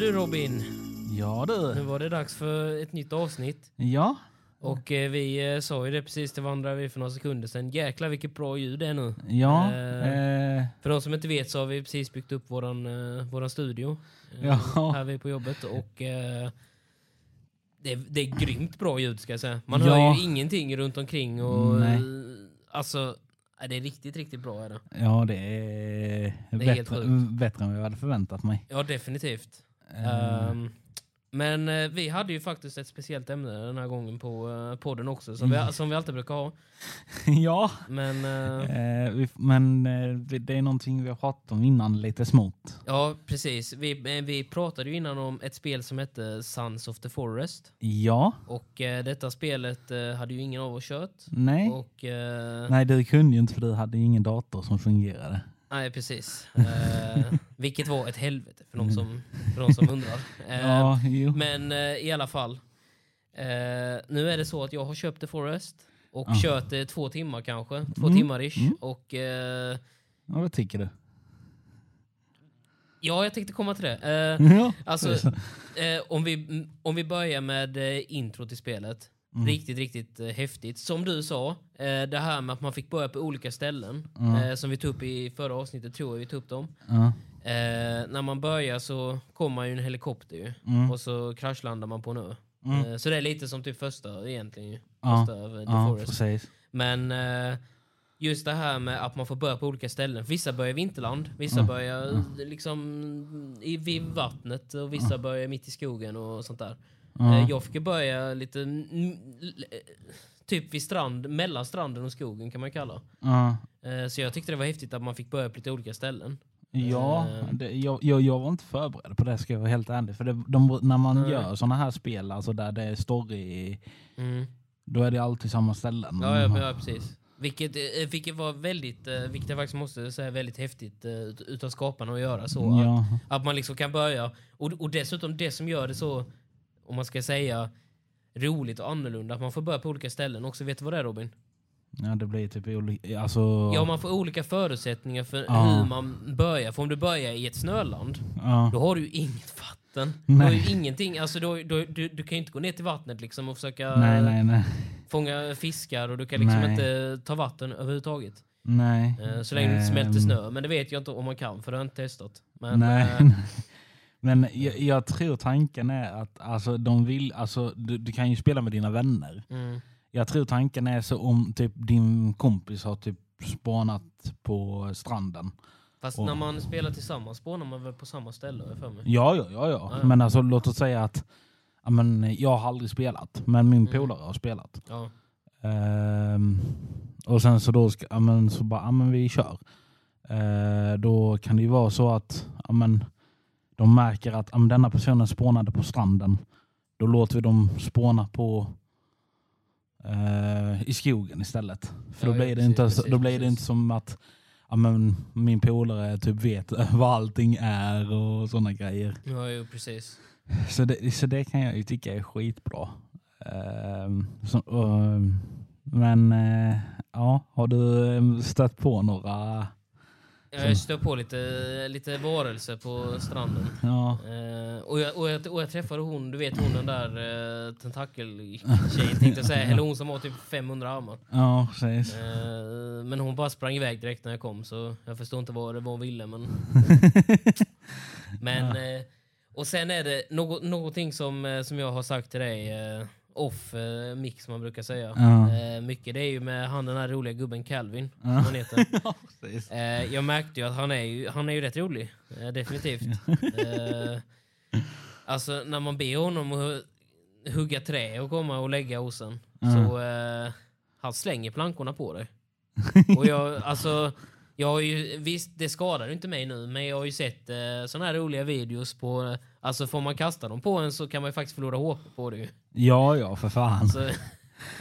du Robin, Ja nu du. var det dags för ett nytt avsnitt. Ja. Och eh, vi eh, sa ju det precis till varandra vi för några sekunder sedan. Jäklar vilket bra ljud det är nu. Ja. Eh. Eh, För de som inte vet så har vi precis byggt upp våran, eh, våran studio. eh, Ja. Här vi på jobbet. Och det, är- det är grymt bra ljud ska jag säga. Man Ja. hör ju ingenting runt omkring och Nej. alltså det är riktigt, riktigt bra är det. ja, det är, Det är helt bättre, bättre än vad jag hade förväntat mig. Ja, definitivt. Eh, Ehm, men eh, vi hade ju faktiskt ett speciellt ämne den här gången på eh, podden också, som, vi, som vi alltid brukar ha. ja, Men eh, eh, vi, men eh, det är någonting vi har pratat om innan lite smått. ja, precis. Vi, eh, vi pratade ju innan om ett spel som hette Sons of the Forest. Ja. Och detta spelet hade ju ingen av oss kört. Nej. Och, Nej, du kunde ju inte för du hade ju ingen dator som fungerade. Nej, precis. Eh, vilket var ett helvete för de som, för de som undrar. Eh, Ja. Men eh, i alla fall. Eh, nu är det så att jag har köpt The Forest och Ja. kört det två timmar kanske. Två Mm, timmar ish. mm. Och eh, Ja, vad tycker du? ja, jag tänkte komma till det. Eh, Ja. alltså, om, vi, om vi börjar med eh, intro till spelet. Mm. Riktigt, riktigt eh, häftigt. Som du sa, eh, det här med att man fick börja på olika ställen. Mm. Eh, som vi tog upp i förra avsnittet, tror jag vi tog upp dem. Eh, när man börjar så kommer man ju en helikopter ju. Mm. Och så kraschlandar man på en ö. Mm. Eh, Så det är lite som typ första egentligen. ju. Ja, Första av eh, The Ja, Forest. precis. Men eh, just det här med att man får börja på olika ställen. Vissa börjar i vinterland, vissa Ja, börjar eh, liksom i, vid vattnet och vissa börjar mitt i skogen och sånt där. Eh, Jag fick börja lite mm, eh, typ vid strand, mellan stranden och skogen kan man kalla. Eh, Så jag tyckte det var häftigt att man fick börja på lite olika ställen. Ja, det, jag, jag, jag var inte förberedd på det ska jag vara helt ärlig. För det, de, när man Nej. gör såna här spel, alltså där det är story, Mm. då är det alltid samma ställen. Ja, ja, ja precis. Vilket, vilket var väldigt, vilket jag faktiskt måste säga väldigt häftigt ut- utav skaparna att göra så. Att, Ja, att man liksom kan börja, och, och dessutom det som gör det så, om man ska säga roligt och annorlunda, att man får börja på olika ställen också. Vet du vad det är Robin? ja, det blir typ olika, alltså... Ja, man får olika förutsättningar för Ja. hur man börjar. För om du börjar i ett snöland, ja, då har du ju inget vatten. Du har ju Nej. ingenting, alltså då, då, du, du kan ju inte gå ner till vattnet liksom och försöka nej, nej, nej. fånga fiskar och du kan liksom Nej. inte ta vatten överhuvudtaget. nej. Eh, Så länge det inte smälter Ehm, snö. Men det vet jag inte om man kan, för det har jag inte testat. Men, nej. Men jag, jag tror tanken är att alltså, de vill, alltså, du, du kan ju spela med dina vänner. mm, Jag tror tanken är så om typ din kompis har typ spanat på stranden. fast Och- när man spelar tillsammans spånar man väl på samma ställe, för mig. Ja, ja, ja, ja. Ja. Men alltså låt oss säga att ja, men, jag har aldrig spelat, men min Mm. polare har spelat. Ja. Ehm, och sen så då ska, ja, men, så bara, ja, men vi kör. Eh, då kan det ju vara så att ja, men, de märker att ja, men, denna personen spånade på stranden. Då låter vi dem spåna på eh, i skogen istället. För Ja, då ja, blir det, precis, inte, precis, då blir det precis. inte som att ja, men, min polare typ vet vad allting är och sådana grejer. Ja, jo, precis. Så det, så det kan jag ju tycka är skitbra. Ehm, så, ehm, men eh, ja, har du eh, stött på några? Jag stör på lite, lite varelser på stranden. Ja, Eh, och, jag, och, jag, och jag träffade hon, du vet hon den där uh, tentakeltjejen tänkte jag säga. Eller hon som har typ 500 armar. ja precis. Eh, men hon bara sprang iväg direkt när jag kom så jag förstår inte vad det var hon ville. Men, men, eh, och sen är det något, någonting som, eh, som jag har sagt till dig eh, off eh, mix som man brukar säga. Ja. Eh, mycket det är ju med han den här roliga gubben Calvin. Som Ja. han heter. ja. Eh, jag märkte ju att han är ju, han är ju rätt rolig. Eh, definitivt. eh, alltså när man ber honom att hu- hugga trä och komma och lägga hos en. Så eh, han slänger plankorna på dig. Och jag, alltså, jag har ju, visst, det skadar inte mig nu, men jag har ju sett eh, såna här roliga videos på... Alltså får man kasta dem på en så kan man ju faktiskt förlora HP på det ju. Ja, ja, för fan. Så,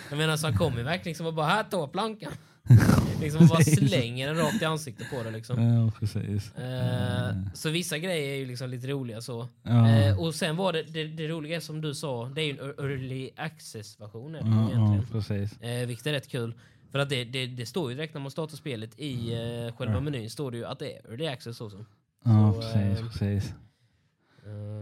jag menar så han kommer verkligen liksom och bara här ta plankan. liksom bara slänger den rakt i ansiktet på det liksom. Ja, precis. Eh, så vissa grejer är ju liksom lite roliga så. Ja. Eh, och sen var det, det, det roliga som du sa, det är ju en early access-version Ja, ja, egentligen. precis. Eh, vilket är rätt kul. För att det, det, det står ju direkt när man startar spelet i eh, själva Ja. menyn står det ju att det är early access också. Ja, Så, precis, eh, precis.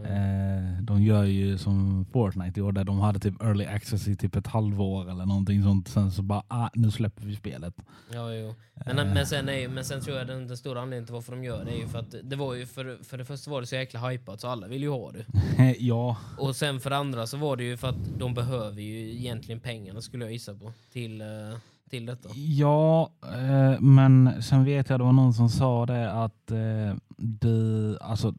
Eh, de gör ju som Fortnite gjorde, de hade typ early access i typ ett halvår eller någonting sånt. Sen så bara, ah, nu släpper vi spelet. Ja, jo. Men, Eh. men, sen är, men sen tror jag den, den stora anledningen till varför de gör det är ju för att det var ju för, för det första var det så jäkla hypat så alla vill ju ha det. ja, Och sen för det andra så var det ju för att de behöver ju egentligen pengarna skulle jag gissa på till, eh, till detta. ja eh, men sen vet jag det var någon som sa det att det, alltså,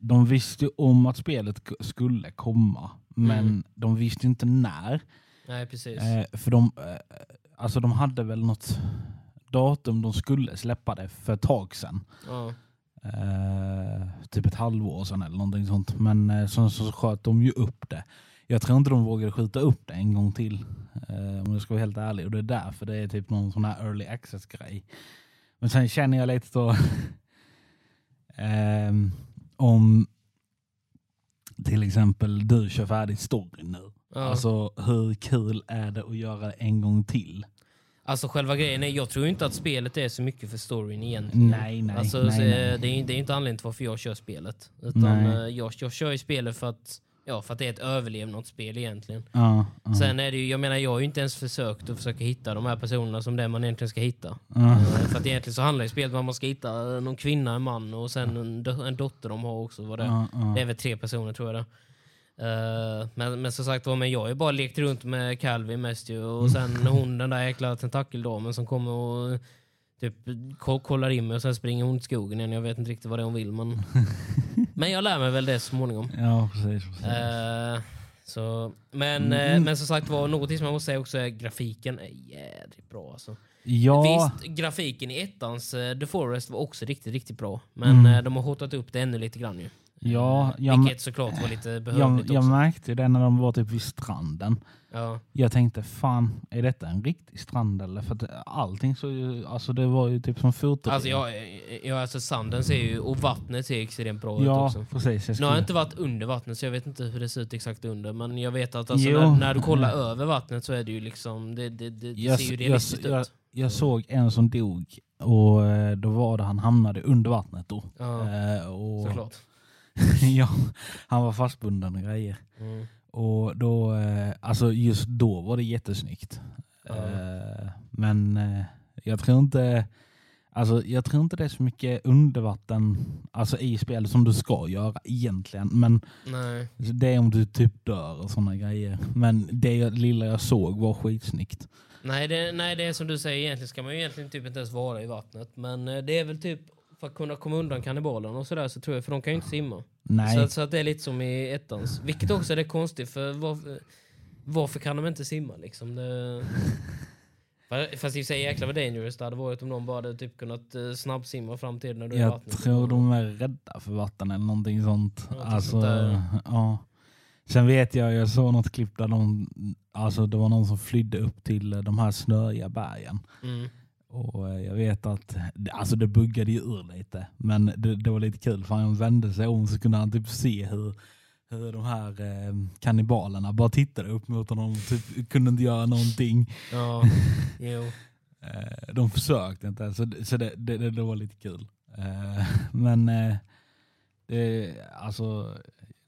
de visste om att spelet skulle komma. Men Mm. de visste inte när. Nej, precis. Eh, för de, eh, alltså de hade väl något datum de skulle släppa det för ett tag sedan. Ja. Eh, typ ett halvår sedan eller någonting sånt. Men eh, så, så sköt de ju upp det. Jag tror inte de vågade skjuta upp det en gång till. Eh, om jag ska vara helt ärlig. Och det är därför det är typ någon sån här early access grej. Men sen känner jag lite så ehm, om till exempel du kör färdigt storyn nu. Ja. Alltså hur kul är det att göra det en gång till? Alltså själva grejen är, jag tror inte att spelet är så mycket för storyn egentligen. Nej, nej, alltså, nej, nej. eh, Det, är, det är inte anledningen till varför jag kör spelet. Utan eh, jag, jag kör ju spelet för att, ja, för att det är ett överlevnadsspel egentligen. Ja, ja, Sen är det ju, jag menar jag har ju inte ens försökt att försöka hitta de här personerna som det man egentligen ska hitta. ja. Eh, För att egentligen så handlar ju spelet om att man ska hitta eh, någon kvinna, en man och sen en, do- en dotter de har också. Vad det, det är väl tre personer tror jag det Eh, men, men som sagt var, men jag har ju bara lekt runt med Calvin mest ju. Och sen hon den där jäkla tentakeldamen som kommer och typ ko- kollar in mig och sen springer hon till skogen igen. Jag vet inte riktigt vad det är hon vill men... men jag lär mig väl det så småningom. Ja, precis. precis. Eh, så, men, Mm. eh, men som sagt var, något som jag måste säga också är grafiken är jädrigt bra alltså. ja, Visst, grafiken i ettans eh, The Forest var också riktigt, riktigt bra. Men Mm. eh, de har hotat upp det ännu lite grann ju. Ja, jag, Vilket såklart var lite jag, behövligt jag också. märkte det när de var typ vid stranden. Ja. Jag tänkte, fan, är detta en riktig strand eller? För att allting så ju, alltså det var ju typ som foto. Alltså, jag, jag, alltså sanden ser ju, och vattnet ser extremt bra ut ja, också. precis. Jag Nu har jag skulle, inte varit under vattnet så jag vet inte hur det ser ut exakt under. Men jag vet att alltså, när, när du kollar över vattnet så är det ju liksom, det, det, det, det Jag- ser ju jag- realistiskt jag- ut. jag såg en som dog och eh, då var det han hamnade under vattnet då. Ja, Eh, och, såklart. ja, han var fastbunden och grejer. Mm. Och då, eh, alltså just då var det jättesnyggt. Eh, men eh, jag tror inte Alltså, jag tror inte det är så mycket undervatten alltså, i spelet som du ska göra egentligen. Men Nej. det är om du typ dör och sådana grejer. Men det lilla jag såg var skitsnyggt. Nej, det, nej, det är som du säger, egentligen ska man ju egentligen typ inte ens vara i vattnet. Men det är väl typ för att kunna komma undan kannibalerna och sådär så tror jag, för de kan ju inte simma. Nej, Så, så att det är lite som i ettans. Vilket också är konstigt, för varför, varför kan de inte simma liksom? Det... Fa- Fast i och för sig jäklar vad dangerous det hade varit om någon bara hade typ kunnat eh, snabbsimma fram till när du är jag vattnet. tror de är rädda för vatten eller någonting sånt. Ja, typ alltså, sånt där. ja. Sen vet jag, jag såg något klipp där de, alltså, det var någon som flydde upp till de här snöiga bergen. Mm. Och eh, jag vet att alltså det buggade ju ur lite. Men det, det var lite kul för han vände sig om så kunde han typ se hur, hur de här eh, kannibalerna bara tittade upp mot honom och typ kunde inte göra någonting. Ja, jo. Eh, de försökte inte så, det- så det, det, det, var lite kul. Eh, men eh, det, alltså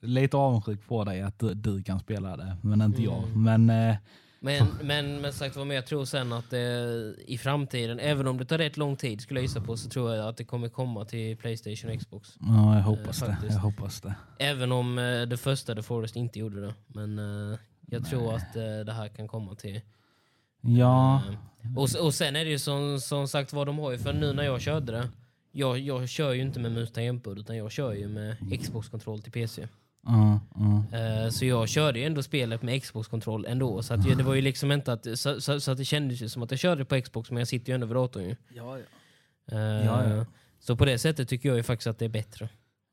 lite avundsjuk på dig att du, du kan spela det men inte jag. Mm. Men eh, Men, men, men sagt vad jag tror sen att det, i framtiden, även om det tar rätt lång tid skulle jag gissa på, så tror jag att det kommer komma till Playstation och Xbox. ja, jag hoppas Eh, det. Jag hoppas det. Även om eh, det första The Forest inte gjorde det. Men eh, jag Nej. tror att eh, det här kan komma till... Ja, eh, och, och sen är det ju som, som sagt vad de har ju, för nu när jag körde det, jag, jag kör ju inte med mus utan jag kör ju med Xbox-kontroll till PC. Ja, ja. Eh, så jag körde ju ändå spelet med Xbox-kontroll ändå. Så att ju- det var ju liksom inte att, så, så, så att det kändes ju som att jag körde på Xbox men jag sitter ju ändå vid datorn ju. Ja, Eh, Ja, ja. Så på det sättet tycker jag ju faktiskt att det är bättre.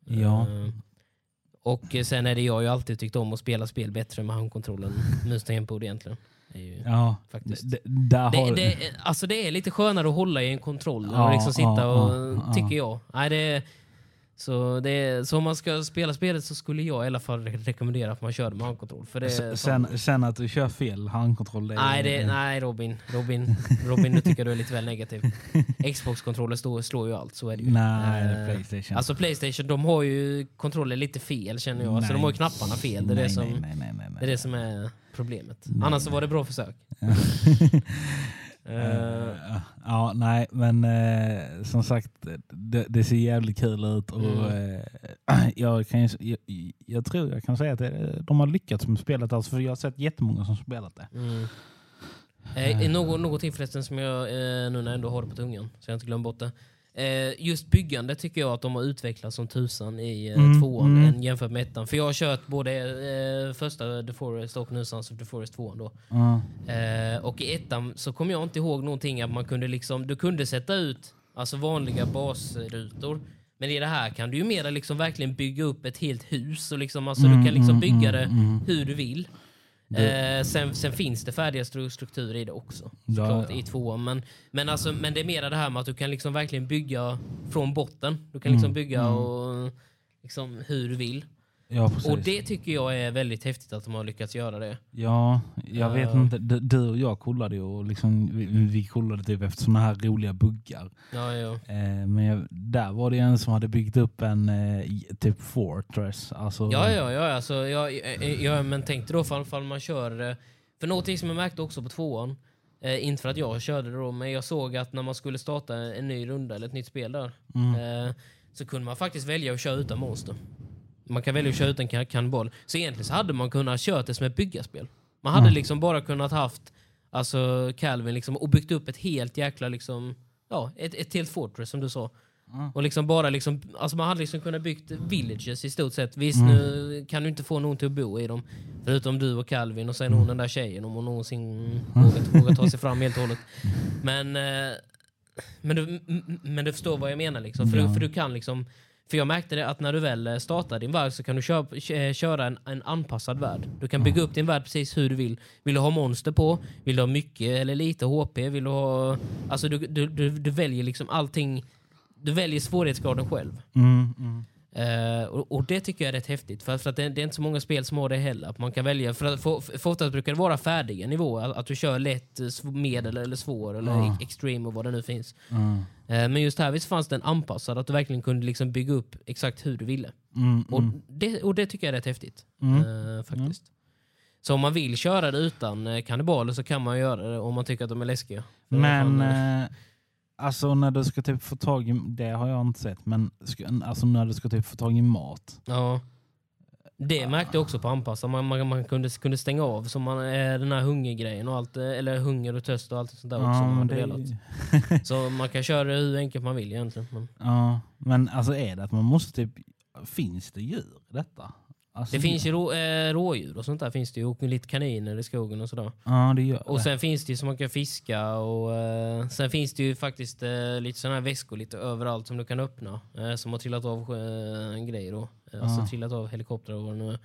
Ja. Eh, och sen är det jag ju alltid tyckt om att spela spel bättre med handkontrollen, mus tangentbord egentligen. Det är ju, ja. faktiskt. Där har Det, det, alltså det är lite skönare att hålla i en kontroll än Ja, att liksom sitta ja, och, ja, ja. tycker jag. Nej, det, Så, det så om man ska spela spelet så skulle jag i alla fall re- rekommendera att man kör med handkontroll. För det Sen, sen att du kör fel handkontroll. Det Nej, det, nej Robin. Robin, Robin, nu tycker du är lite väl negativ. Xbox-kontroller slår, slår ju allt, så är det ju. Nej, Eh, Playstation. Alltså Playstation, de har ju kontroller lite fel känner jag. Alltså, de har ju Nej. knapparna fel. Det är, nej, det, som, nej, nej, nej, nej, det är det som är problemet. Nej, Annars så nej. var det bra försök. Eh, ja, nej, men eh, som sagt, det, det ser jävligt kul ut. Och, Mm. eh, jag, kan, ju- jag, jag tror jag kan säga att de har lyckats med spelet. Alltså, för jag har sett jättemånga som spelat det. Mm. Eh, något, någonting förresten som jag, eh, nu när jag ändå har det på tungan, så jag inte glömmer bort det. Eh, just byggande tycker jag att de har utvecklat som tusan i eh, Mm, tvåan mm. än jämfört med ettan. För jag har kört både eh, första The Forest och nu Sons of the Forest 2 då. Ja. Eh, och i ettan så kommer jag inte ihåg någonting att man kunde liksom, du kunde sätta ut alltså vanliga basrutor. Men i det här kan du ju mer liksom verkligen bygga upp ett helt hus och liksom, alltså du kan liksom bygga det hur du vill. Eh, sen, sen finns det färdiga stru- strukturer i det också. Ja, Såklart, ja. i tvåan. Men, men, alltså, men det är mer det här med att du kan liksom verkligen bygga från botten. Du kan liksom bygga och, liksom, hur du vill. Ja, precis. Och det tycker jag är väldigt häftigt att de har lyckats göra det. Ja, jag vet Ja. inte. Du, och jag kollade ju och liksom, vi, vi kollade typ efter såna här roliga buggar. Ja, ja. Eh, men jag, där var det en som hade byggt upp en eh, typ fortress. Alltså, Ja, ja, ja. Alltså, ja, ja, men tänk dig då fall, fall man kör... eh, För någonting som jag märkte också på tvåan, eh, inte för att jag körde det då, men jag såg att när man skulle starta en ny runda eller ett nytt spel där, Mm. eh, så kunde man faktiskt välja att köra utan monster. Man kan välja att köra utan kan- kannibal. Så egentligen så hade man kunnat köra det som ett byggarspel. Man hade Mm. liksom bara kunnat haft alltså Calvin liksom, och byggt upp ett helt jäkla liksom, ja, ett, ett helt fortress som du sa. Mm. Och liksom bara liksom, alltså man hade liksom kunnat byggt villages i stort sett. Visst, Mm. nu kan du inte få någon till att bo i dem. Förutom du och Calvin och sen Mm. hon den där tjejen om hon någonsin vågar, vågar ta sig fram helt och hållet. Men, eh, men, du, men du förstår vad jag menar liksom. För, Ja. du, för du kan liksom för jag märkte det att när du väl eh, startar din värld så kan du köra, eh, köra en, en anpassad värld. Du kan bygga upp din värld precis hur du vill. Vill du ha monster på? Vill du ha mycket eller lite HP? Vill du ha... Alltså du, du, du, du väljer liksom allting. Du väljer svårighetsgraden själv. Mm, mm. Eh, och, och det tycker jag är rätt häftigt. För, för att det, det är inte så många spel som har det heller. Att man kan välja. För, att, för, för oftast brukar det vara färdiga nivåer. Att, att du kör lätt, eh, medel eller svår eller ex- extreme och vad det nu finns. Mm. Eh, men just här visst fanns den anpassad. Att du verkligen kunde liksom bygga upp exakt hur du ville. Mm, Och, mm. det, och det tycker jag är rätt häftigt. Mm. eh, faktiskt. Så om man vill köra det utan kannibaler så kan man göra det om man tycker att de är läskiga. Men alltså när du ska typ få tag i, det har jag inte sett, men alltså när du ska typ få tag i mat. Ja. Det märkte jag också på anpassa. Man, man, man kunde, kunde stänga av så man, eh, den här hungergrejen och allt, eh, eller hunger och törst och allt sånt där också. om man det, velat. Så man kan köra det hur enkelt man vill egentligen. Men ja, men alltså är det att man måste typ, finns det djur i detta? Alltså, det finns ju rå, eh, rådjur och sånt där finns det ju, och lite kaniner i skogen och sådär. Ja det gör Och det. sen finns det ju så man kan fiska och eh, sen finns det ju faktiskt eh, lite sådana här väskor lite överallt som du kan öppna. Eh, som har trillat av eh, en grej då. Eh, Alltså Ja. trillat av helikoptrar och vad det nu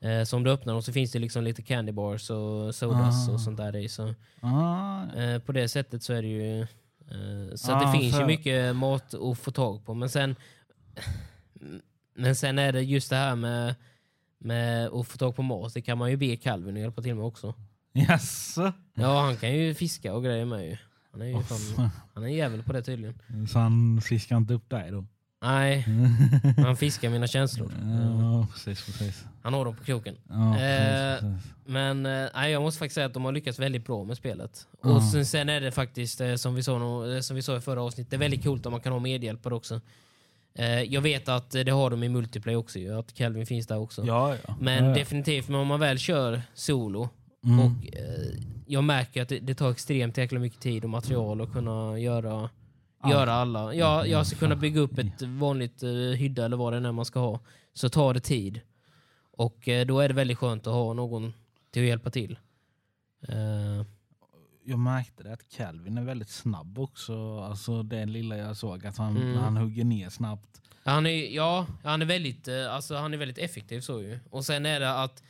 är. Eh, så om du öppnar dem så finns det liksom lite candy bars och sodas Ah. och sånt där i. Så, Ja, eh, på det sättet så är det ju... Eh, så Ah, det finns ju för- mycket mat att få tag på. Men sen, men sen är det just det här med, med att få tag på mat. Det kan man ju be Calvin att hjälpa till med också. Jaså? Ja, han kan ju fiska och grejer med ju. Han är ju Åh, fan, han är jävel på det tydligen. Så han fiskar inte upp dig då? Nej, han fiskar mina känslor. Ja, precis, precis. Han har dem på kroken. Ja, Eh, precis. Men eh, nej, jag måste faktiskt säga att de har lyckats väldigt bra med spelet. Ja. Och sen, sen är det faktiskt, eh, som vi, sa, nå- eh, som vi sa i förra avsnittet, det är väldigt coolt om man kan ha medhjälpare också. Eh, Jag vet att eh, det har de i multiplayer också, att Calvin finns där också. Ja, ja. Men ja, ja. definitivt, men om man väl kör solo Mm. och eh, jag märker att det, det tar extremt jäkla mycket tid och material att kunna göra, Allt. göra alla. Ja, jag ska kunna bygga upp ett vanligt hydda eller vad det är man ska ha. Så tar det tid. Och eh, då är det väldigt skönt att ha någon till att hjälpa till. Jag märkte det att Calvin är väldigt snabb också. Alltså det lilla jag såg, att han, Mm. han hugger ner snabbt. han är, ja, han är väldigt, eh, alltså, han är väldigt effektiv så ju. Och sen är det att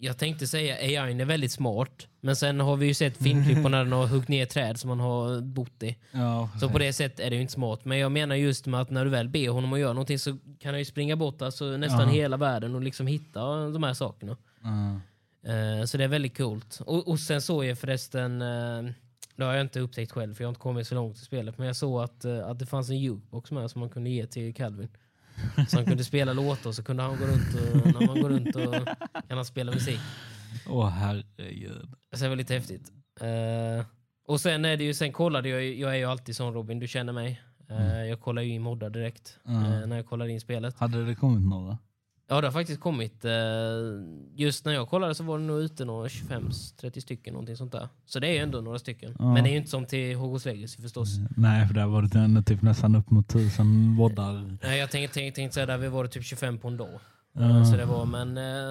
jag tänkte säga AI är väldigt smart. Men sen har vi ju sett filmklipp på när den har huggit ner träd som man har bott i. Ja, Så på det sättet är det ju inte smart. Men jag menar just med att när du väl ber honom att göra någonting så kan han ju springa bort alltså nästan Ja. hela världen och liksom hitta de här sakerna. Ja. Eh, Så det är väldigt coolt. Och, och sen såg jag förresten, eh, det har jag inte upptäckt själv för jag har inte kommit så långt i spelet, men jag såg att, eh, att det fanns en jukebox med som man kunde ge till Calvin. Så han kunde spela låtar och så kunde han gå runt och när man går runt och kan han spela musik. Åh herregud. Så det var lite häftigt. Eh, och sen är det ju, sen kollade jag, jag är ju alltid sån Robin, du känner mig. Eh, Jag kollar ju in moddar direkt Mm. när jag kollar in spelet. Hade det kommit några? Ja det har faktiskt kommit. eh, Just när jag kollade så var det nog ute några 25-30 stycken någonting sånt där. Så det är ju ändå några stycken. Ja. Men det är ju inte som till Hogwarts Legacy förstås. Nej, för där var det typ nästan upp mot tusen voddar. Nej, jag tänkte, tänkte, tänkte säga där vi var det typ 25 på en dag. Ja. Så det var, men, eh,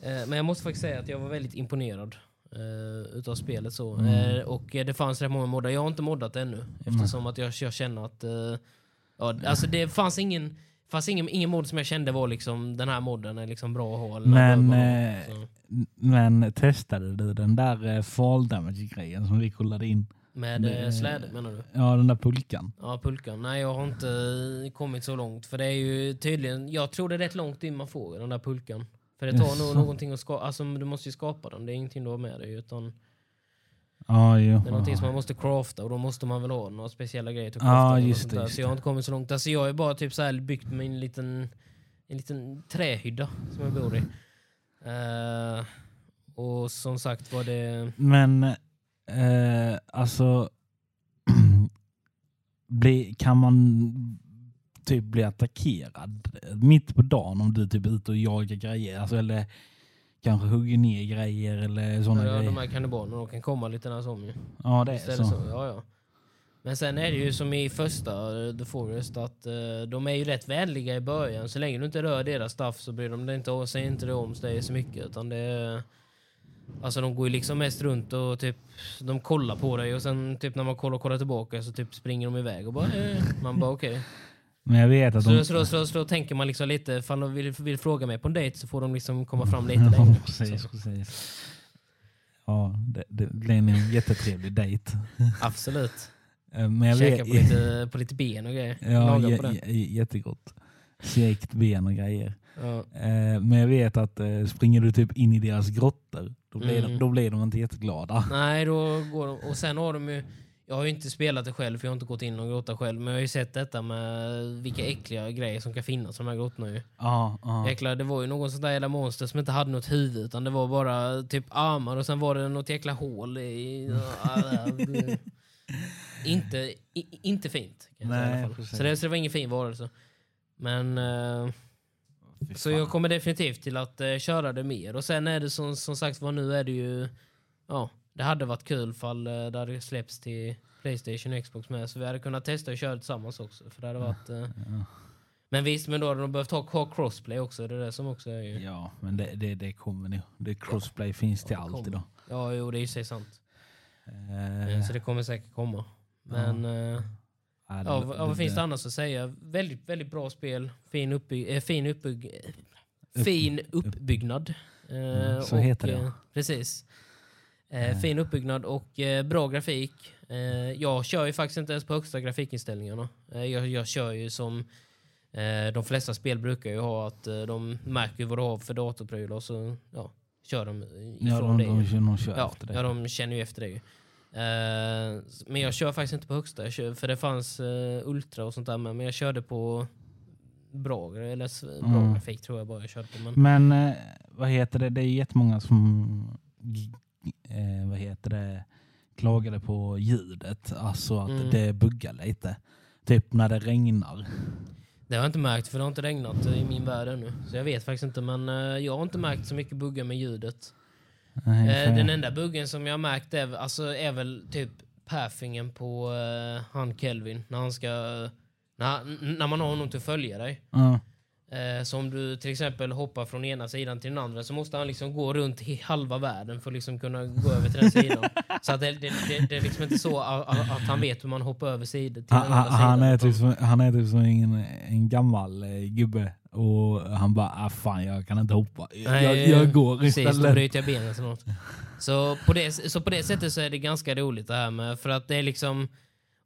eh, men jag måste faktiskt säga att jag var väldigt imponerad eh, utav spelet. Så. Mm. Eh, och eh, det fanns rätt många moddar. Jag har inte moddat ännu eftersom att jag, jag känner att eh, ja, alltså det fanns ingen fanns ingen, ingen mod som jag kände var liksom den här modden är liksom bra att ha. Men, eh. Men testade du den där eh, fall damage-grejen som vi kollade in? Med det- eh, släde menar du? Ja, den där pulkan. Ja, pulkan. Nej, jag har inte eh, kommit så långt. För det är ju tydligen, jag tror det är rätt långt in man får den där pulkan. För det tar nog någonting att skapa, alltså du måste ju skapa den. Det är ingenting du har med dig. Utan Ja, jo. det är någonting som man måste crafta och då måste man väl ha några speciella grejer till att crafta. och just det, just Så jag har inte kommit så långt. Alltså jag har bara typ så här byggt mig en liten, en liten trähydda som jag bor i. Eh, och som sagt var det... Men eh, alltså, bli, kan man typ bli attackerad mitt på dagen om du typ är ute och jagar grejer? Alltså, eller kanske hugger ner grejer eller sådana Ja, grejer? de här kannibalerna kan komma lite när som ju. Ja, det är är så. så. Ja, ja. Men sen är det ju som i första eh, The Forest att eh, de är ju rätt vänliga i början. Så länge du inte rör deras stuff så bryr de dig inte, säger inte det om dig så mycket. Utan det alltså de går ju liksom mest runt och typ de kollar på dig och sen typ när man kollar, kollar tillbaka så typ springer de iväg och bara eh. Man bara okej. Men jag vet att Så, de... så, så, så, då tänker man liksom lite, ifall de vill, vill fråga mig på en dejt så får de liksom komma fram lite längre. Ja, precis, precis. Ja, det, det blir en jättetrevlig dejt. Absolut. Eh, Men jag Käka vet, på lite, på lite ben och grejer. ja, jä, på det. jättegott. Stekt ben och grejer. Ja. Eh, Men jag vet att eh, springer du typ in i deras grottor, då blir, Mm. de, då blir de inte jätteglada. Nej, då går de, och sen har de ju... Jag har ju inte spelat det själv, för jag har inte gått in och grotta själv. Men jag har ju sett detta med vilka äckliga grejer som kan finnas i de här grottorna. Ju. Ja, ja. Jäklar, det var ju någon sån där jävla monster som inte hade något huvud, utan det var bara typ armar och sen var det något jäkla hål i... inte, i, inte fint. Nej. Så, det, så det var ingen fin varelse. Men... Fy så jag kommer definitivt till att eh, köra det mer. Och sen är det som, som sagt var nu är det ju... Ja, det hade varit kul fall eh, det hade släppts till Playstation och Xbox med. Så vi hade kunnat testa och köra tillsammans också. För det hade varit... Eh, Ja. men visst, men då hade de behövt ha, ha crossplay också. Det är det som också är ju... Ja, men det, det, det kommer nog. Det crossplay finns till allt idag. Ja, jo, det är ju sig sant. Eh, Så det kommer säkert komma. Men... eh, ja, Ja, det- vad, ja, vad finns det annars att säga? Väldigt, väldigt bra spel. Fin, uppby eh, fin, uppbygg fin uppbyggnad. Eh, Mm, så heter det. precis. Eh, fin uppbyggnad och eh, bra grafik. Eh, jag kör ju faktiskt inte ens på högsta grafikinställningarna. Eh, jag, jag kör ju som eh, de flesta spel brukar ju ha, att eh, de märker vad du har för datorprylar och så ja, kör de ifrån Ja, de, det. de, de, kör Ja, efter det. ja, de känner ju efter det. men jag kör faktiskt inte på högsta, kör, för det fanns Ultra och sånt där med, men jag körde på bra, eller bra Mm. grafik tror jag bara jag körde på. Men, Men vad heter det? Det är jättemånga som eh, vad heter det, klagade på ljudet. Alltså att Mm. det buggar lite. Typ när det regnar. det har jag inte märkt, för det har inte regnat i min värld ännu. Så jag vet faktiskt inte, men eh, jag har inte märkt så mycket buggar med ljudet. Nej, Eh, den enda buggen som jag har märkt är, alltså, är väl typ pathingen på eh, han Kelvin, när han ska... När, när man har honom till att följa dig. Ja. Eh, så om du till exempel hoppar från ena sidan till den andra så måste han liksom gå runt i halva världen för att liksom kunna gå över till den sidan. så att det, det, det, det är liksom inte så att, att han vet hur man hoppar över sidor till Han, den andra han, sidan. är utan- typ som, han är typ som en, en gammal eh, gubbe. Och han bara, ah, fan jag kan inte hoppa. Jag, Nej, jag, jag går Precis, då istället. bryter jag benet något. Så på, det, så på det sättet så är det ganska roligt det här med, för att det är liksom...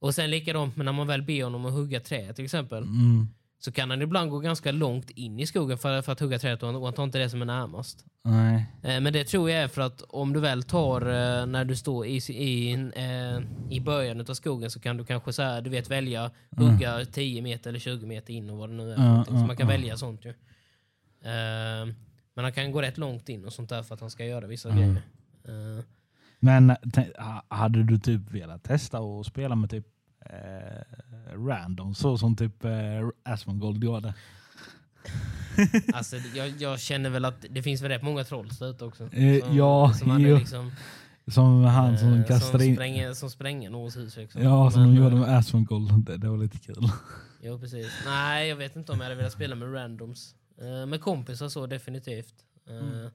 Och sen likadant när man väl ber honom att hugga träd till exempel. Mm, Så kan han ibland gå ganska långt in i skogen för, för att hugga trädet och han- och han tar inte det som är närmast. nej. Eh, Men det tror jag är för att om du väl tar eh, när du står i, i, eh, i början av skogen så kan du kanske så här, du vet välja hugga 10 meter eller 20 meter in och vad det nu är. någonting. så man kan ja. välja sånt ju. Men han kan gå rätt långt in och sånt där för att han ska göra vissa Mm. grejer. Men hade du typ velat testa att spela med typ random så som typ eh, Asmongold gjorde? Alltså, jag, jag känner väl att det finns väl rätt många trolls där ute också. Eh, ja, som hade liksom, Som han som eh, kastade som in. spränger, som spränger någons hus. Liksom. Ja, som Men, de gjorde eh, med Asmongold. Det, det var lite kul. Jo, precis. Nej, jag vet inte om jag hade velat spela med randoms. Eh, med kompisar så definitivt. Eh, Mm.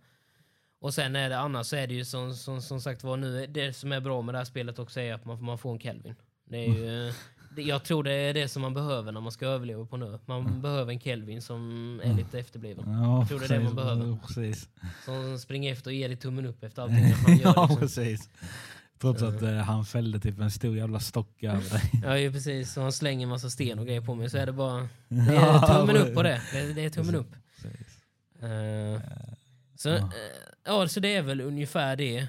Och sen är det annars så är det ju som, som, som sagt var nu, det som är bra med det här spelet också är att man, man får en Kelvin. Det är ju, eh, jag tror det är det som man behöver när man ska överleva på nu. Man behöver en Kelvin som är lite efterbliven. Ja, Jag tror det är det man behöver. Precis. Som springer efter och ger dig tummen upp efter allting han gör. ja, Liksom. precis. Trots att eh, han fällde typ en stor jävla stock över dig. Ja, ju precis. Så han slänger en massa sten och grejer på mig så är det bara det är tummen upp på det. Det, det är tummen upp. Precis. Eh, så, eh, ja, så det är väl ungefär det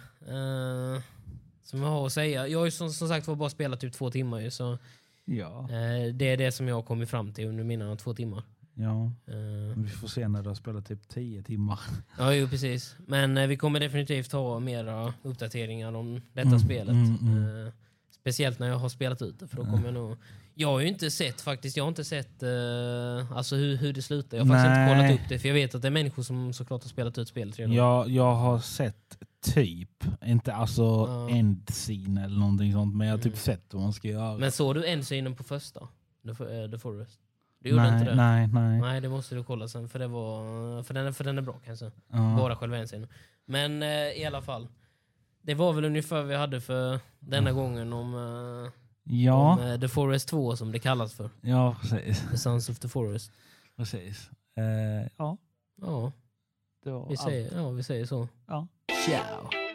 som jag har att säga. Jag har ju som, som sagt var bara spelat typ två timmar ju, så Ja, eh, det är det som jag har kommit fram till under mina två timmar. ja. Eh, Vi får se när du har spelat typ 10 timmar. ja, jo, precis. Men eh, vi kommer definitivt ha mera uppdateringar om detta Mm, spelet. mm, mm. Speciellt när jag har spelat ut det, för då kommer jag nog... Jag har ju inte sett faktiskt, jag har inte sett eh, alltså hur, hur det slutar. Jag har faktiskt inte Nej. kollat upp det, för jag vet att det är människor som såklart har spelat ut spelet redan. Jag, jag har sett typ, inte alltså Ja. end scene eller någonting sånt, men jag har typ Mm. sett vad man ska göra. Men såg du endscenen på första? The, For- eh, The Forest? Du gjorde nej, inte det? nej, nej. Nej, det måste du kolla sen, för, det var, för, den, är- för den är bra kanske. Ja. Bara själva endscenen. Men eh, i alla fall. Det var väl ungefär vad vi hade för denna gången om, eh, Ja, om eh, The Forest 2 som det kallas för. ja precis. The Sons of the Forest. precis. Eh, ja, Ja, vi allt. säger, ja, vi säger så. Ja. show.